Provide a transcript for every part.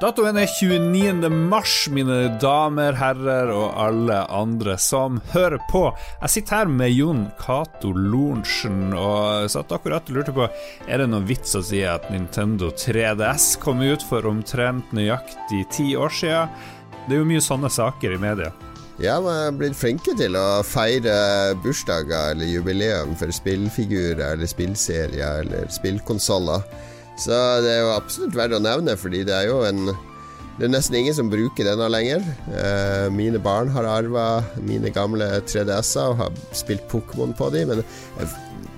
Datoen er 29. mars, mine damer, herrer og alle andre som hører på. Jeg sitter her med Jon Cato Lorentzen og satt akkurat og lurte på Er det noen vits å si at Nintendo 3DS kom ut for omtrent nøyaktig ti år siden? Det er jo mye sånne saker i media. Ja, man er blitt flinke til å feire bursdager eller jubileum for spillfigurer eller spillserier eller spillkonsoller. Så det er jo absolutt verdt å nevne, fordi det er jo en Det er nesten ingen som bruker denne lenger. Eh, mine barn har arva mine gamle 3DS-er og har spilt Pokémon på dem, men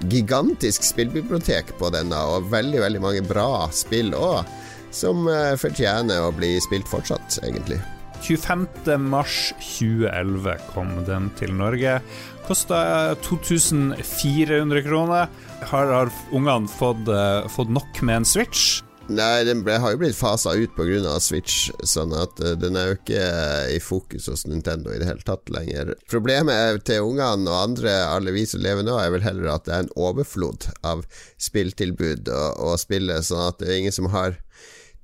gigantisk spillbibliotek på denne, og veldig, veldig mange bra spill òg, som eh, fortjener å bli spilt fortsatt, egentlig. 25. mars 2011 kom den til Norge. Kosta 2400 kroner. Har, har ungene fått, uh, fått, nok med en Switch? Nei, den ble, har jo blitt fasa ut pga. Switch, sånn at uh, den er jo ikke i fokus hos Nintendo i det hele tatt lenger. Problemet til ungene og andre, alle vi som lever nå, er vel heller at det er en overflod av spilltilbud og, og spillet, sånn at det er ingen som har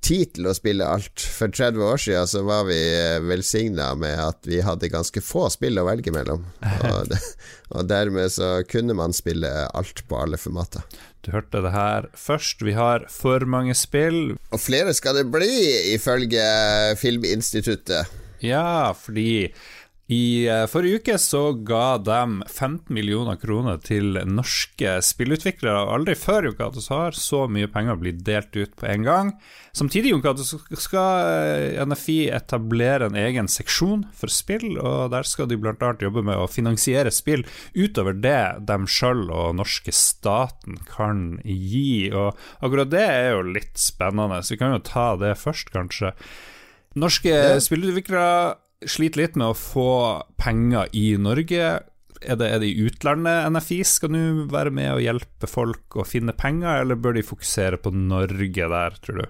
tid til å spille alt. For 30 år siden så var vi eh, velsigna med at vi hadde ganske få spill å velge mellom. Og, og, dermed så kunne man spille alt på alle formater. Du hørte det her først. Vi har for mange spill. Og flere skal det bli, ifølge Filminstituttet. Ja, fordi i eh, forrige uke så ga de 15 millioner kroner til norske spillutviklere. Aldri før Jokato har så mye penger blitt delt ut på en gang. Samtidig Jokato, skal eh, NFI etablere en egen seksjon for spill, og der skal de bl.a. jobbe med å finansiere spill utover det de sjøl og norske staten kan gi. Og akkurat det er jo litt spennende, så vi kan jo ta det først, kanskje. Norske spillutviklere sliter litt med å få penger i Norge. Er det, er det, i utlandet NFI skal nå være med og hjelpe folk å finne penger, eller bør de fokusere på Norge der, tror du?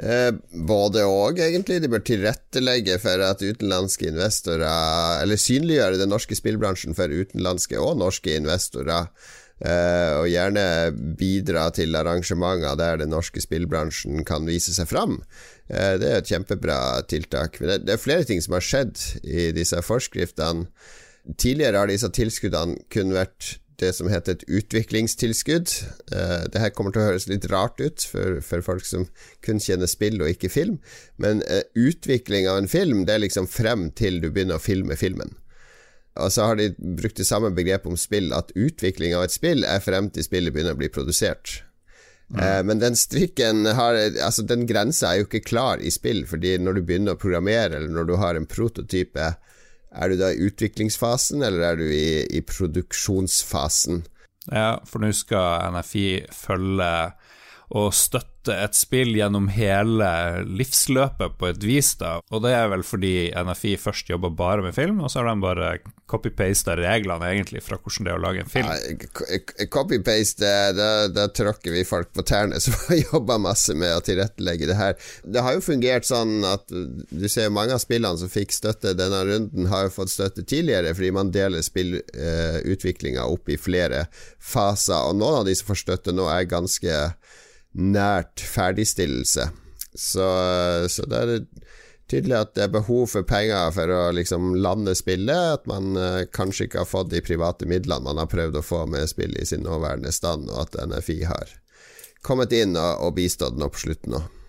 Eh, både og, egentlig. De bør tilrettelegge for at utenlandske investorer Eller synliggjøre den norske spillbransjen for utenlandske og norske investorer. Eh, og gjerne bidra til arrangementer der den norske spillbransjen kan vise seg fram. Eh, det er et kjempebra tiltak. Men det er flere ting som har skjedd i disse forskriftene. Tidligere har disse tilskuddene kun vært det som heter et utviklingstilskudd. Uh, det her kommer til å høres litt rart ut for, for folk som kun kjenner spill og ikke film, men uh, utvikling av en film det er liksom frem til du begynner å filme filmen. Og så har de brukt det samme begrepet om spill, at utvikling av et spill er frem til spillet begynner å bli produsert. Mm. Men den strikken har Altså, den grensa er jo ikke klar i spill, fordi når du begynner å programmere, eller når du har en prototype, er du da i utviklingsfasen, eller er du i, i produksjonsfasen? Ja, for nå skal NFI følge og støtte et spill gjennom hele livsløpet på et vis, da. Og det er vel fordi NFI først jobba bare med film, og så har de bare copy-pasta reglene egentlig fra hvordan det er å lage en film. Ja, copy-paste, da tråkker vi folk på tærne som har jobba masse med å tilrettelegge det her. Det har jo fungert sånn at du ser mange av spillene som fikk støtte denne runden, har jo fått støtte tidligere, fordi man deler spillutviklinga uh, opp i flere faser, og noen av de som får støtte nå, er ganske nært ferdigstillelse. Så, så, det er tydelig at det er behov for penger for å liksom lande spillet. At man uh, kanskje ikke har fått de private midlene man har prøvd å få med spillet i sin nåværende stand, og at NFI har kommet inn og, og bistått nå på slutten òg.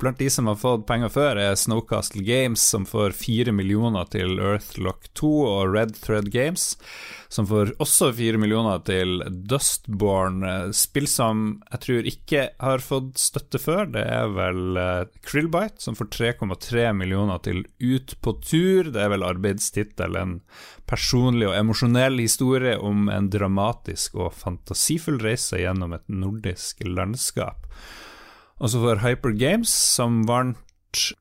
Blant de som har fått penger før, er Snowcastle Games, som får fire millioner til Earthlock 2, og Red Thread Games, som får også fire millioner til Dustborn. Spill som jeg tror ikke har fått støtte før, det er vel uh, Krillbite, som får 3,3 millioner til Ut på tur. Det er vel arbeidstittel, en personlig og emosjonell historie om en dramatisk og fantasifull reise gjennom et nordisk landskap. Og så får Hyper Games, som vant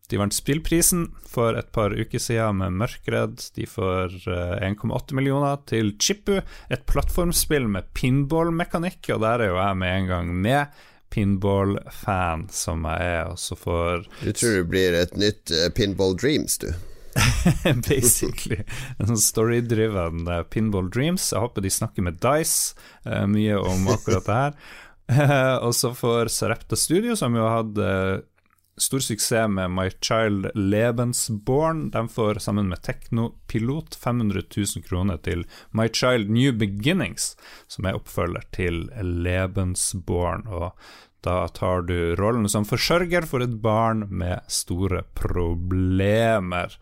de vant spillprisen for et par uker siden med Mørkredd. De får 1,8 eh, millioner til Chippu, et plattformspill med pinball-mekanikk, og der er jo jeg med en gang med. Pinball-fan som jeg er, og så får Du tror det blir et nytt uh, Pinball Dreams, du? Basically. En sånn story-driven uh, Pinball Dreams. Jeg håper de snakker med Dice uh, mye om akkurat det her. og så får Sarepta Studio, som jo hadde stor suksess med My Child Lebensborn. De får sammen med Teknopilot 500 000 kroner til My Child New Beginnings, som er oppfølger til Lebensborn. Og da tar du rollen som forsørger for et barn med store problemer.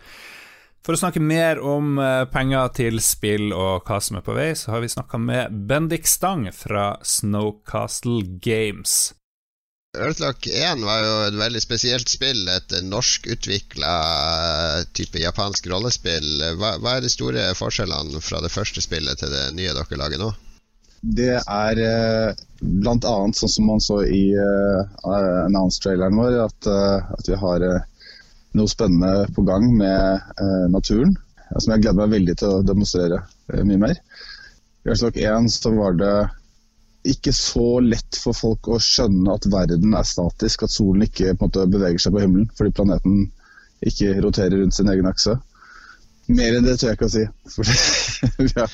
For å snakke mer om eh, penger til spill og hva som er på vei, så har vi snakka med Bendik Stang fra Snowcastle Games. Earthlock 1 var jo et veldig spesielt spill, et norskutvikla eh, type japansk rollespill. Hva, hva, er de store forskjellene fra det første spillet til det nye dere lager nå? Det er eh, bl.a. sånn som man så i uh, announce-traileren vår, at, uh, at, vi har uh, noe spennende på gang med uh, naturen. Som jeg gleder meg veldig til å demonstrere mye mer. I Earthlock 1 så var det ikke så lett for folk å skjønne at verden er statisk, at solen ikke måte beveger seg på himmelen fordi planeten ikke roterer rundt sin egen akse. Mer enn det tør jeg ikke å si. Vi, har,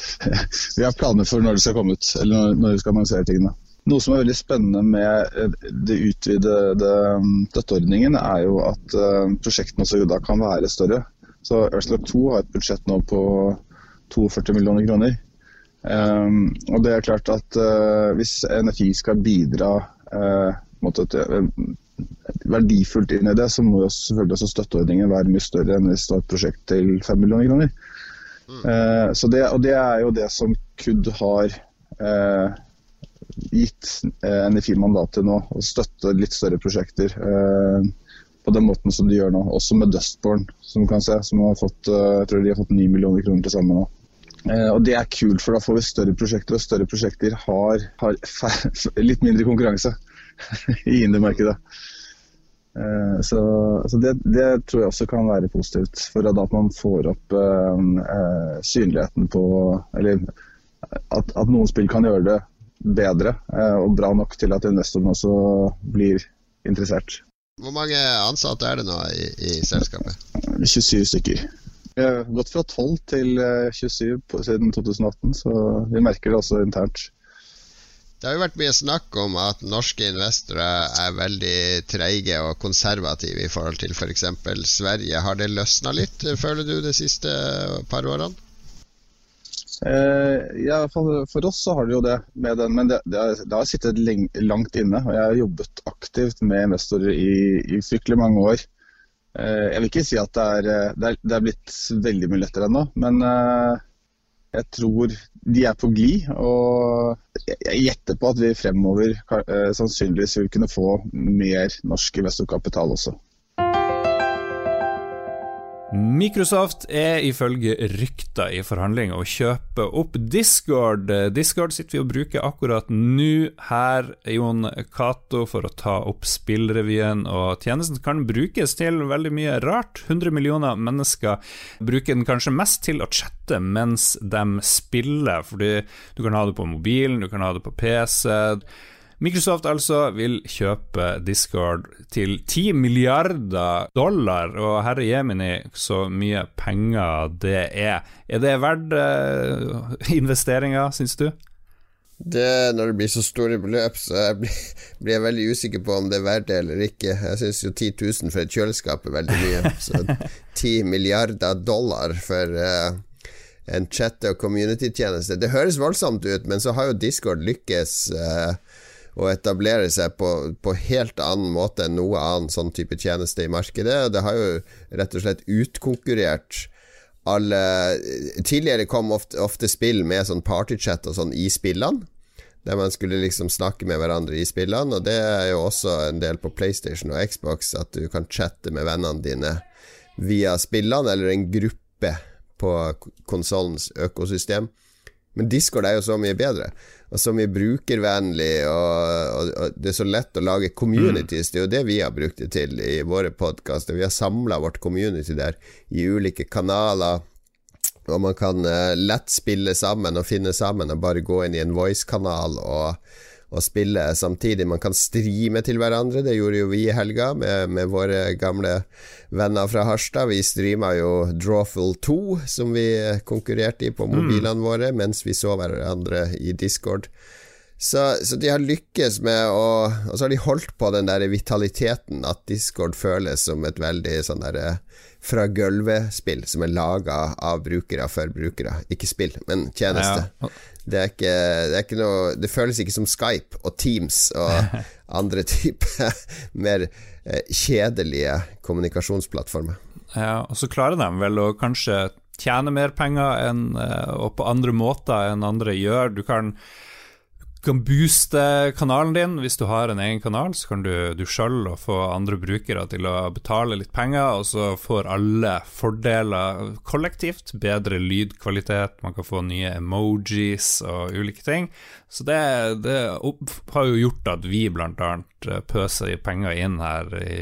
vi, har, planer for når det skal komme ut, eller når, vi skal annonsere tingene. Noe som er veldig spennende med eh, det utvidede um, støtteordningen, er jo at uh, prosjektene også da kan være større. Så Earthlock 2 har et budsjett nå på 42 millioner kroner. Um, og det er klart at uh, Hvis NFI skal bidra uh, verdifullt inn i det, så må jo selvfølgelig også støtteordningen være mye større enn hvis det var et prosjekt til 5 millioner kroner. Mm. Uh, så det, og det er jo det som KUD har gitt uh, NFI mandat til nå, å støtte litt større prosjekter på den måten som de gjør nå. Også med Dustborn, som du kan se, som har fått, jeg tror de har fått 9 millioner kroner til sammen nå. Og Det er kult, for da får vi større prosjekter, og større prosjekter har, har litt mindre konkurranse i indie-markedet. Eh, så, så det, det, tror jeg også kan være positivt, for at man får opp synligheten på Eller at, at, noen spill kan gjøre det bedre uh, og bra nok til at investorene også blir interessert. Hvor mange ansatte er det nå i, i selskapet? 27 stykker. Vi har gått fra 12 til 27 på, siden 2018, så vi merker det også internt. Det har jo vært mye snakk om at norske investorer er veldig treige og konservative i forhold til f.eks. For Sverige. Har det løsna litt, føler du, de siste par årene? Eh, ja, for, for, oss så har det jo det. med Den, men det, det, har, det, har, sittet langt inne. og Jeg har jobbet aktivt med investorer i, i fryktelig mange år. Eh, jeg vil ikke si at det er, det er, det er blitt veldig mye lettere ennå, men eh, jeg tror de er på glid. Og jeg gjetter på at vi fremover eh, sannsynligvis vil kunne få mer norsk investorkapital også. Microsoft er ifølge rykter i forhandling å kjøpe opp Discord. Discord sitter vi og bruker akkurat nå her, Jon Cato, for å ta opp spillrevyen. Og tjenesten kan brukes til veldig mye rart. 100 millioner mennesker bruker den kanskje mest til å chatte mens de spiller, fordi du kan ha det på mobilen, du kan ha det på PC. Microsoft altså vil kjøpe Discord til 10 milliarder dollar, og herre jemini, så mye penger det er. Er det verdt uh, investeringer, syns du? Det, når det blir så store beløp, så jeg blir, blir, jeg veldig usikker på om det er verdt det eller ikke. Jeg syns jo 10 000 for et kjøleskap er veldig mye. Så 10 milliarder dollar for uh, en chat- og community-tjeneste. Det høres voldsomt ut, men så har jo Discord lykkes uh, å etablere seg på, på helt annen måte enn noe annen sånn type tjeneste i markedet. Det har jo rett og slett utkonkurrert alle Tidligere kom ofte, ofte spill med sånn partychat og sånn i spillene. Der man skulle liksom snakke med hverandre i spillene, og det er jo også en del på PlayStation og Xbox, at du kan chatte med vennene dine via spillene, eller en gruppe på konsollens økosystem. Men Discord er jo så mye bedre, og så mye brukervennlig, og, og, det er så lett å lage communities. Mm. Det er jo det vi har brukt det til i våre podkaster. Vi har samla vårt community der i ulike kanaler. Og man kan uh, lett spille sammen og finne sammen og bare gå inn i en voice-kanal og å spille samtidig. Man kan streame til hverandre, det gjorde jo vi i helga med, med våre gamle venner fra Harstad. Vi streama jo Drawful 2, som vi konkurrerte i på mm. mobilene mm. våre, mens vi så hverandre i Discord. Så, så, de har lykkes med å Og så har de holdt på den der vitaliteten at Discord føles som et veldig sånn derre fra gulvet-spill som er laga av brukere for brukere. Ikke spill, men tjeneste. Ja. Det, er ikke, det, er ikke, noe Det føles ikke som Skype og Teams og andre typer mer eh, kjedelige kommunikasjonsplattformer. Ja, og så klarer de vel å kanskje tjene mer penger enn, eh, og på andre måter enn andre gjør. Du kan kan booste kanalen din. Hvis du har en egen kanal, så kan du, du sjøl få andre brukere til å betale litt penger, og så får alle fordeler kollektivt. Bedre lydkvalitet, man kan få nye emojis og ulike ting. Så det, det har jo gjort at vi bl.a. pøser penger inn her i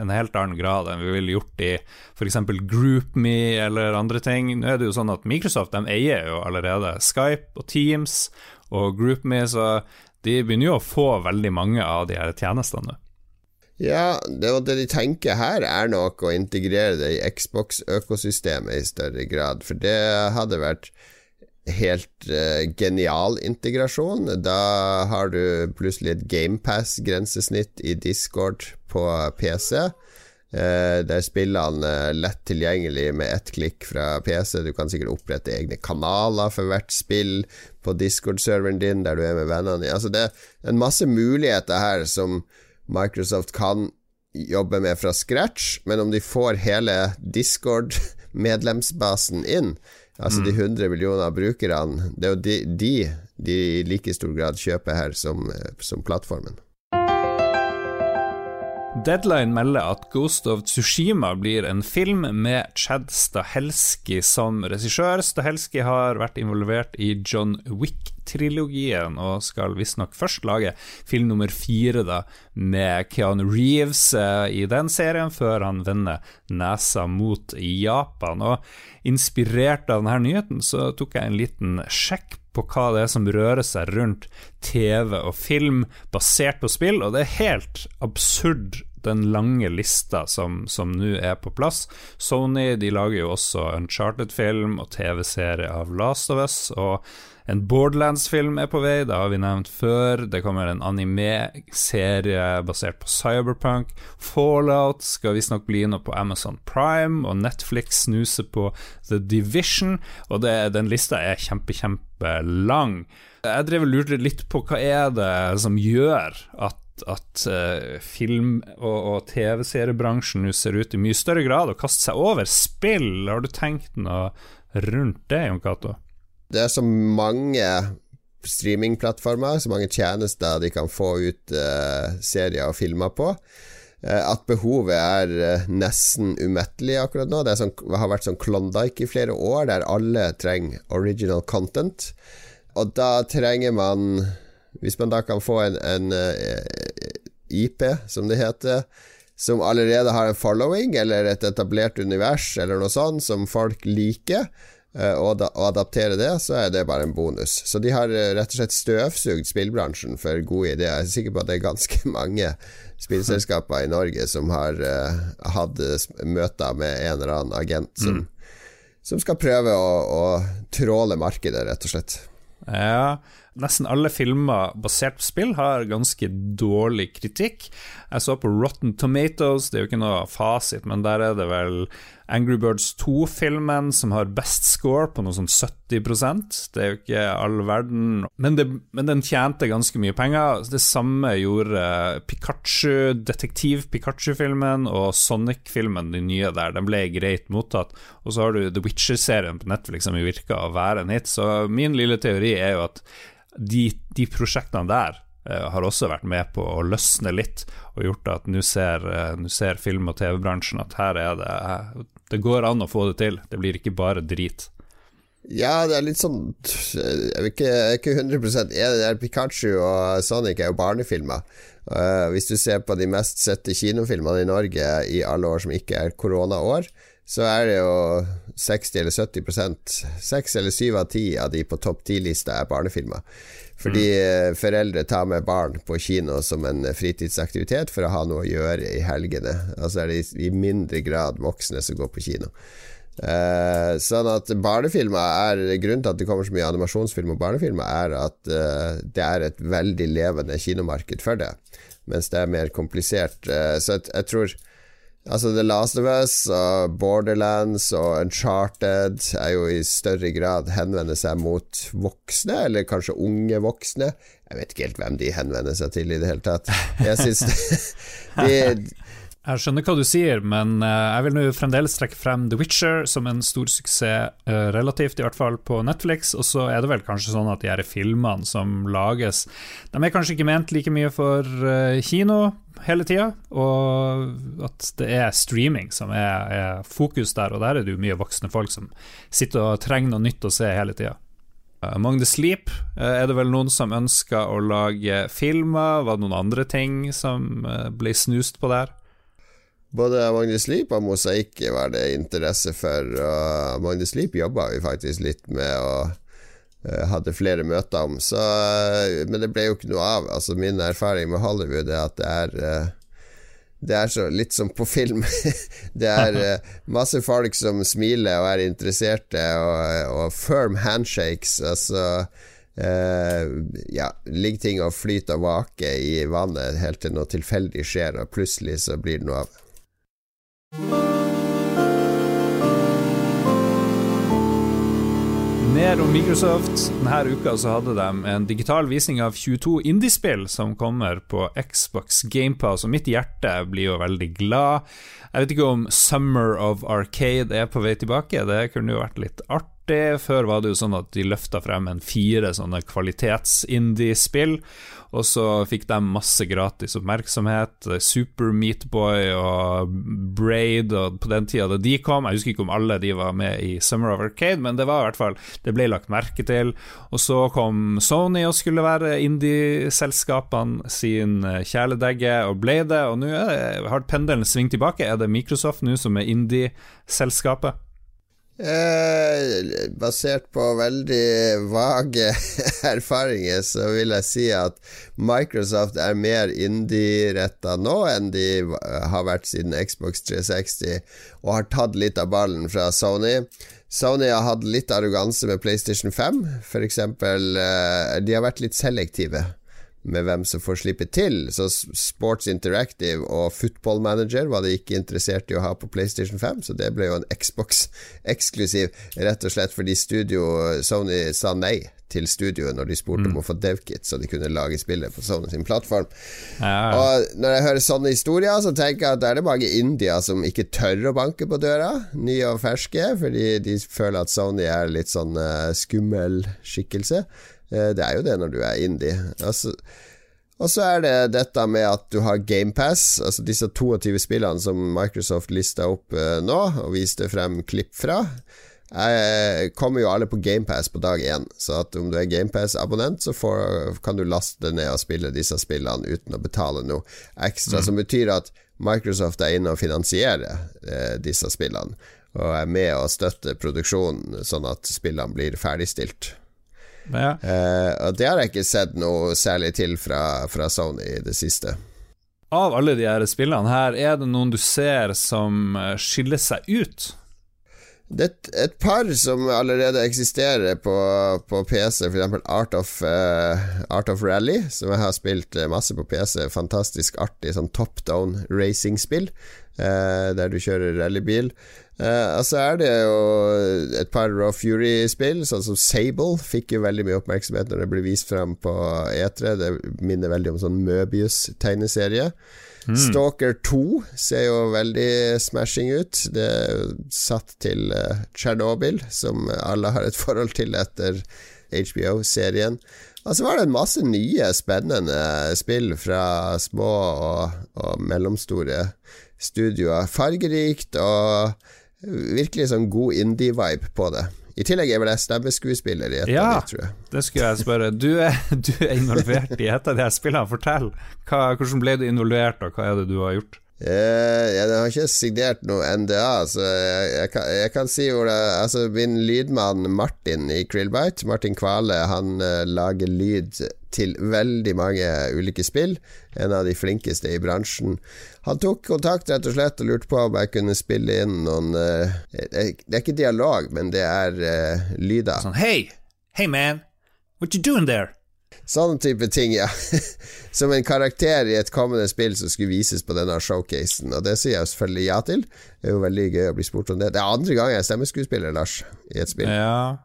en helt annen grad enn vi ville gjort i f.eks. GroupMe eller andre ting. Nå er det jo sånn at Microsoft de eier jo allerede Skype og Teams og GroupMe, så de begynner jo å få veldig mange av de her tjenestene. Ja, det, det de tenker her, er nok å integrere det i Xbox-økosystemet i større grad. For det hadde vært helt uh, genial integrasjon. Da har du plutselig et GamePass-grensesnitt i Discord på PC. Uh, der spillene er lett tilgjengelig med ett klikk fra PC. Du kan sikkert opprette egne kanaler for hvert spill på Discord-serveren din der du er med vennene dine. Altså, det er en masse muligheter her som Microsoft kan jobbe med fra scratch, men om de får hele Discord-medlemsbasen inn, altså mm. de 100 millioner brukerne, det er jo de de, de i like stor grad kjøper her som, som plattformen. Deadline melder at Ghost of Tsushima blir en film med Chad Stahelski som regissør. Stahelski har vært involvert i John Wick-trilogien og skal visstnok først lage film nummer fire da, med Keanu Reeves eh, i den serien, før han vender nesa mot Japan. Og Inspirert av denne nyheten så tok jeg en liten sjekk på hva det er som rører seg rundt TV og film basert på spill, og det er helt absurd den lange lista som nå er på plass. Sony de lager jo også Uncharted-film og TV-serie av Last of Us, og en Borderlands-film er på vei, det har vi nevnt før. Det kommer en anime-serie basert på Cyberpunk. Fallout skal visstnok bli noe på Amazon Prime, og Netflix snuser på The Division, og det, den lista er kjempe, kjempelang. Jeg drev og lurte litt på hva er det som gjør at at uh, film- og, og TV-seriebransjen nå ser ut i mye større grad å kaste seg over spill. Har du tenkt noe rundt det, Jon Cato? Det er så mange streamingplattformer, så mange tjenester de kan få ut uh, serier og filmer på. Uh, at behovet er nesten umettelig akkurat nå. Det sånn, har vært sånn Klondyke i flere år, der alle trenger original content. Og da trenger man Hvis man da kan få en, en IP, som det heter, som allerede har en following eller et etablert univers eller noe sånt som folk liker, Eh, og, da, og adaptere det, så er det bare en bonus. Så de har eh, rett og slett støvsugd spillbransjen for gode ideer. Jeg er sikker på at det er ganske mange spillselskaper i Norge som har uh, hatt møter med en eller annen agent som, mm. som skal prøve å, å tråle markedet, rett og slett. Ja, nesten alle filmer basert på spill har ganske dårlig kritikk. Jeg så på Rotten Tomatoes, det er jo ikke noe fasit, men der er det vel Angry Birds 2-filmen som har best score på noe sånn 70% Det er jo ikke all verden. Men, det, men den tjente ganske mye penger. Det samme gjorde Pikachu, Detektiv Pikachu-filmen og Sonic-filmen, de nye der. Den ble greit mottatt. Og så har du The Witcher-serien på Netflix som virker å være en hit. Så min lille teori er jo at de, de prosjektene der uh, har også vært med på å løsne litt, og gjort at nå ser, uh, ser, film- og TV-bransjen at her er det uh, Det går an å få det til, det blir ikke bare drit. Ja, det er litt sånn Jeg er ikke, er ikke 100 enig. Pikachu og Sonic er jo barnefilmer. Uh, hvis du ser på de mest sette kinofilmene i Norge i alle år som ikke er koronaår, så er det jo 60 eller 70 6 eller 7 av 10 av de på topp 10-lista er barnefilmer. Fordi mm. foreldre tar med barn på kino som en fritidsaktivitet for å ha noe å gjøre i helgene. Altså er det i mindre grad voksne som går på kino. Eh, sånn at barnefilmer er Grunnen til at det kommer så mye animasjonsfilm og barnefilmer, er at eh, det er et veldig levende kinomarked for det, mens det er mer komplisert. Eh, så jeg, jeg, tror Altså The Last of Us og Borderlands og Uncharted er jo i større grad henvender seg mot voksne, eller kanskje unge voksne. Jeg vet ikke helt hvem de henvender seg til i det hele tatt. Jeg synes de, jeg skjønner hva du sier, men eh, jeg vil nå fremdeles trekke frem The Witcher som en stor suksess, eh, relativt i hvert fall på Netflix. Og så er det vel kanskje sånn at de her filmene som lages, de er kanskje ikke ment like mye for eh, kino hele tida, og at det er streaming som er, er, fokus der, og der er det jo mye voksne folk som sitter og trenger noe nytt å se hele tida. Among the Sleep er det vel noen som ønsker å lage filmer, var det noen andre ting som ble snust på der? Både Magnus Leap og Mosaikk var det interesse for. Og Magnus Leap jobba vi faktisk litt med og uh, hadde flere møter om. Så, uh, men det ble jo ikke noe av. Altså Min erfaring med Hollywood er at det er uh, det er så, litt som på film. det er masse folk som smiler og er interesserte, og, og firm handshakes. Altså ja, ligger ting og flyter og vaker i vannet helt til noe tilfeldig skjer, og plutselig så blir det noe av. Mer om Microsoft. Denne uka så hadde de en digital visning av 22 indiespill som kommer på Xbox GamePass, og mitt hjerte blir jo veldig glad. Jeg vet ikke om Summer of Arcade er på vei tilbake, det kunne jo vært litt artig. Før var det jo sånn at de løfta frem en fire sånne og så fikk de masse gratis oppmerksomhet. Super Meatboy og Braid og på den tida da de kom, jeg husker ikke om alle de var med i Summer of Arcade, men det var i hvert fall Det ble lagt merke til. Og så kom Sony og skulle være indie-selskapene sin kjæledegge, og ble det. Og nå har pendelen svingt tilbake. Er det Microsoft nå som er indie-selskapet? Eh, basert på veldig vage erfaringer, så vil jeg si at Microsoft er mer indie-retta nå enn de har vært siden Xbox 360, og har tatt litt av ballen fra Sony. Sony har hatt litt arroganse med PlayStation 5, f.eks. Eh, de har vært litt selektive med hvem som får slippe til. Så Sports Interactive og Football Manager var de ikke interessert i å ha på PlayStation 5, så det ble jo en Xbox-eksklusiv, rett og slett fordi studio Sony sa nei til studioet når de spurte mm. om å få DevKit, så de kunne lage spillet på Sony sin plattform. Ja. Og Når jeg hører sånne historier, så tenker jeg at det er det mange India som ikke tør å banke på døra, nye og ferske, fordi de føler at Sony er litt sånn uh, skummel skikkelse. Eh, det er jo det når du er indie. Altså, og så er det dette med at du har GamePass, altså disse 22 spillene som Microsoft lista opp uh, nå og viste frem klipp fra. Jeg kommer jo alle på GamePass på dag én, så at om du er GamePass-abonnent, så får, kan du laste ned og spille disse spillene uten å betale noe ekstra, mm. som betyr at Microsoft er inne og finansierer eh, disse spillene, og er med og støtter produksjonen, sånn at spillene blir ferdigstilt. Ja. Uh, og det har jeg ikke sett noe særlig til fra, fra Sony i det siste. Av alle de her spillene her, er det noen du ser som eh, skiller seg ut? Det er et par som allerede eksisterer på, på PC, f.eks. Art, of, uh, Art of Rally, som jeg har spilt masse på PC. Fantastisk artig sånn top down racing-spill, uh, der du kjører rallybil. Uh, altså er det jo et par Raw Fury-spill, sånn som Sable. Fikk jo veldig mye oppmerksomhet når det ble vist frem på E3. Det minner veldig om sånn Møbius-tegneserie. Mm. Stalker 2 ser jo veldig smashing ut. Det er satt til uh, Tsjernobyl, som alle har et forhold til etter HBO-serien. Og så var det en masse nye, spennende spill fra små og, og mellomstore studioer. Fargerikt og virkelig sånn god indie-vibe på det. I tillegg er vel jeg stemmeskuespiller i et ja, av dem, tror jeg. det skulle jeg spørre. Du er, du er involvert i et av de her spillene. Fortell. Hva, hvordan ble du involvert, og hva er det du har gjort? Uh, jeg har ikke signert noe NDA, så jeg, jeg, kan, jeg kan, si hvor det Altså, min lydmann Martin i Krillbite, Martin Kvale, han uh, lager lyd til veldig mange ulike spill. En av de flinkeste i bransjen. Han tok kontakt rett og slett og lurte på om jeg kunne spille inn noen uh, Det er ikke dialog, men det er lyder. Sånn Hei! Hey man! What you doing there? Sånne type ting, ja. Som en karakter i et kommende spill som skulle vises på denne showcasen. Og det sier jeg selvfølgelig ja til. Det er jo veldig gøy å bli spurt om det. Det er andre gang jeg er stemmeskuespiller, Lars, i et spill. Ja,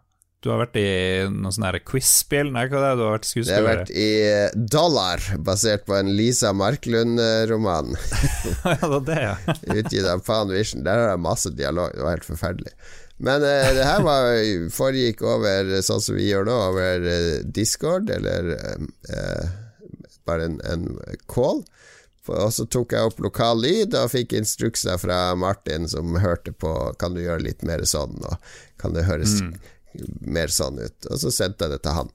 du har vært i noen sånne quiz-spill? Nei, hva det er? Du har vært skuespiller? Jeg har vært i eh, Dollar, basert på en Lisa Marklund-roman. ja, det var det, ja. Utgitt av Pan Vision. Der har jeg masse dialog. Det var helt forferdelig. Men eh, det her var, foregikk over sånn som vi gjør nå, over uh, Discord, eller eh, bare en, en, call. Og så tok jeg opp lokal lyd og fikk instrukser fra Martin som hørte på Kan du gjøre litt mer sånn, og kan det høres mm. mer sånn ut? Og så sendte jeg det til han.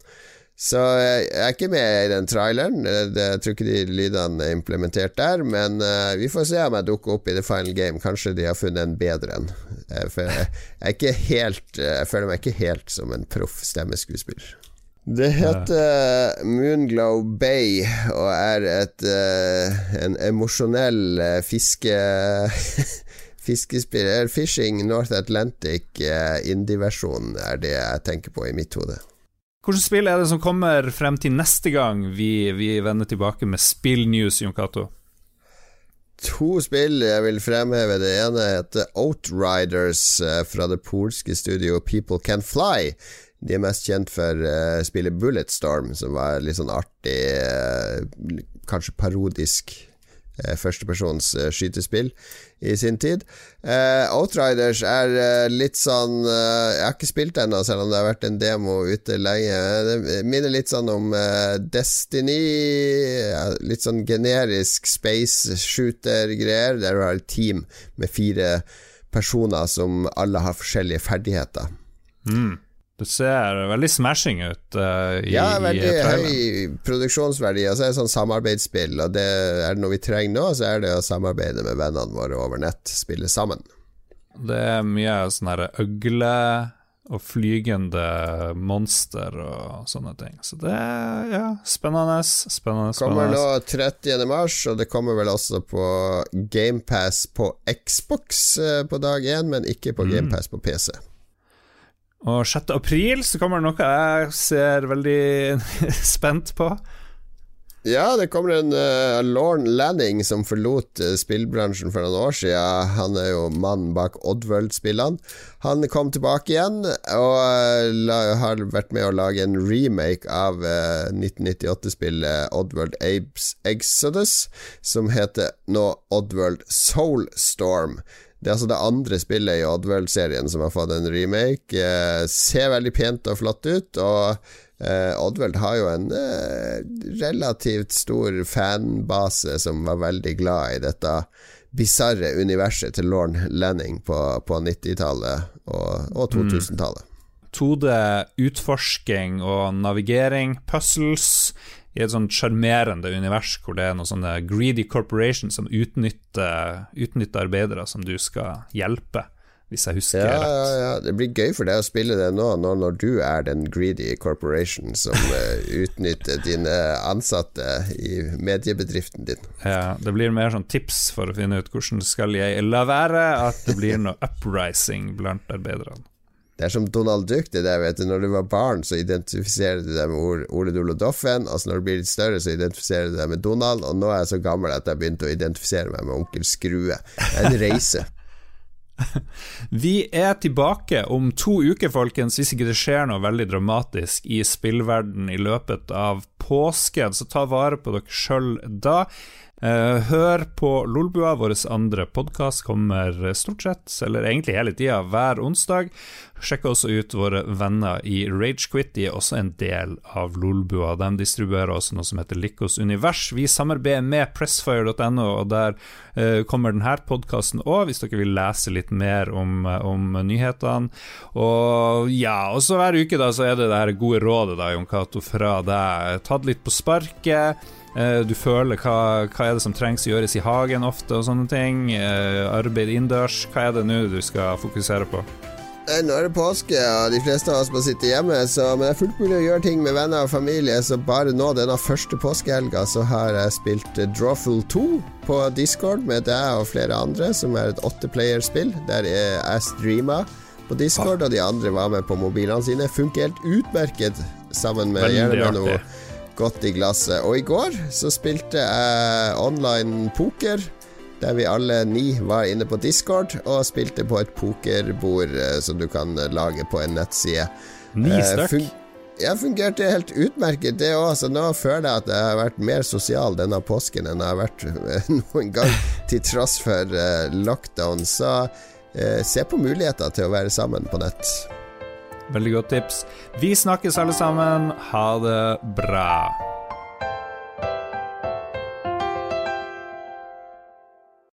Så jeg er ikke med i den traileren. Jeg tror ikke de lydene er implementert der. Men vi får se om jeg dukker opp i the final game. Kanskje de har funnet en bedre en. Uh, for jeg, er ikke helt uh, Jeg føler meg ikke helt som en proff stemmeskuespiller. Det heter Moonglow Bay og er et, en emosjonell fiske... Fiskespill Fishing North Atlantic indie-versjon er det jeg tenker på i mitt hode. Hvilket spill er det som kommer frem til neste gang vi, vi vender tilbake med spillnews, Jon Cato? To spill jeg vil fremheve. Det ene heter Outriders eh, fra det polske studioet People Can Fly. De er mest kjent for uh, spillet Bulletstorm, som var litt sånn artig, uh, kanskje parodisk uh, førstepersons uh, skytespill i sin tid. Uh, Outriders er uh, litt sånn uh, Jeg har ikke spilt ennå, selv om det har vært en demo ute lenge. Det minner litt sånn om Destiny. litt sånn generisk space shooter-greier, der du har et team med fire personer som alle har forskjellige ferdigheter. Mm. Det ser veldig smashing ut uh, i Ja, veldig høy produksjonsverdi. Og så er det sånn samarbeidsspill, og det er det noe vi trenger nå, så er det å samarbeide med vennene våre over nett, spille sammen. Det er mye sånn herre øgle og flygende monster og sånne ting. Så det er ja, spennende. Spennende. Kommer nå 30. mars, og det kommer vel også på GamePass på Xbox eh, på dag én, men ikke på mm. GamePass på PC. Og 6. april så kommer det noe jeg ser veldig spent på. Ja, det kommer en uh, Lorne Lanning som forlot uh, spillbransjen for noen år siden. Han er jo mannen bak Oddworld-spillene. Han kom tilbake igjen og uh, la, har vært med å lage en remake av 1998-spillet Oddworld Apes Exodus, som heter nå Oddworld Soulstorm. Det er altså det andre spillet i Oddworld-serien som har fått en remake. Eh, ser veldig pent og flott ut, og eh, Oddworld har jo en eh, relativt stor fanbase som var veldig glad i dette bisarre universet til Lorne Lanning på, på 90-tallet og, og 2000-tallet. Mm. 2D-utforsking og navigering, puzzles i et sånn sjarmerende univers hvor det er noen sånne greedy corporations som utnytter, utnytter, arbeidere som du skal hjelpe, hvis jeg husker ja, rett. Ja, ja. Det blir gøy for deg å spille det nå, når, når du er den greedy corporation som uh, utnytter dine ansatte i mediebedriften din. Ja, det blir mer sånn tips for å finne ut hvordan skal jeg la være at det blir noe uprising blant arbeiderne. Det er som Donald Duck. det der, vet du Når du var barn, så identifiserer du deg med Ole Doffen. Og så når du blir litt større, så identifiserer du deg med Donald. Og nå er jeg så gammel at jeg begynte å identifisere meg med onkel Skrue. En reise. Vi er tilbake om to uker, folkens, hvis ikke det skjer noe veldig dramatisk i spillverden i løpet av påsken. Så ta vare på dere sjøl da. Eh, hør på Lolbua, vår andre podkast, kommer stort sett, eller egentlig hele tida, hver onsdag. Sjekk også ut våre venner i Ragequit, de er også en del av Lolbua. De distribuerer også noe som heter Likos univers. Vi samarbeider med pressfire.no, og der uh, kommer denne podkasten òg, hvis dere vil lese litt mer om, om nyhetene. Og ja, også hver uke da så er det det her gode rådet da, Jon Cato, fra deg. Tatt litt på sparket Eh, du føler hva, hva er det som trengs å gjøres i hagen ofte, og sånne ting. Eh, arbeid innendørs. Hva er det nå du skal fokusere på? Eh, Nå er det påske, og de fleste av oss må sitte hjemme, så, men det er fullt mulig å gjøre ting med venner og familie. Så bare nå denne første påskehelga så har jeg spilt Drawful 2 på Discord med deg og flere andre, som er et åtteplayerspill der jeg streama på Discord, og de andre var med på mobilene sine. Funker helt utmerket sammen med gjerne med noe. Godt i glasset. Og i går så spilte jeg online poker. Der vi alle ni var inne på Discord og spilte på et pokerbord eh, som du kan lage på en nettside. Ni Eh, stykk. fun- ja, fungerte helt utmerket, det òg. Så nå føler jeg at jeg har vært mer sosial denne påsken enn jeg har vært eh, noen gang, til tross for lockdown. Så eh, se på muligheter til å være sammen på nett. Veldig godt tips. Vi snakkes alle sammen. Ha det bra.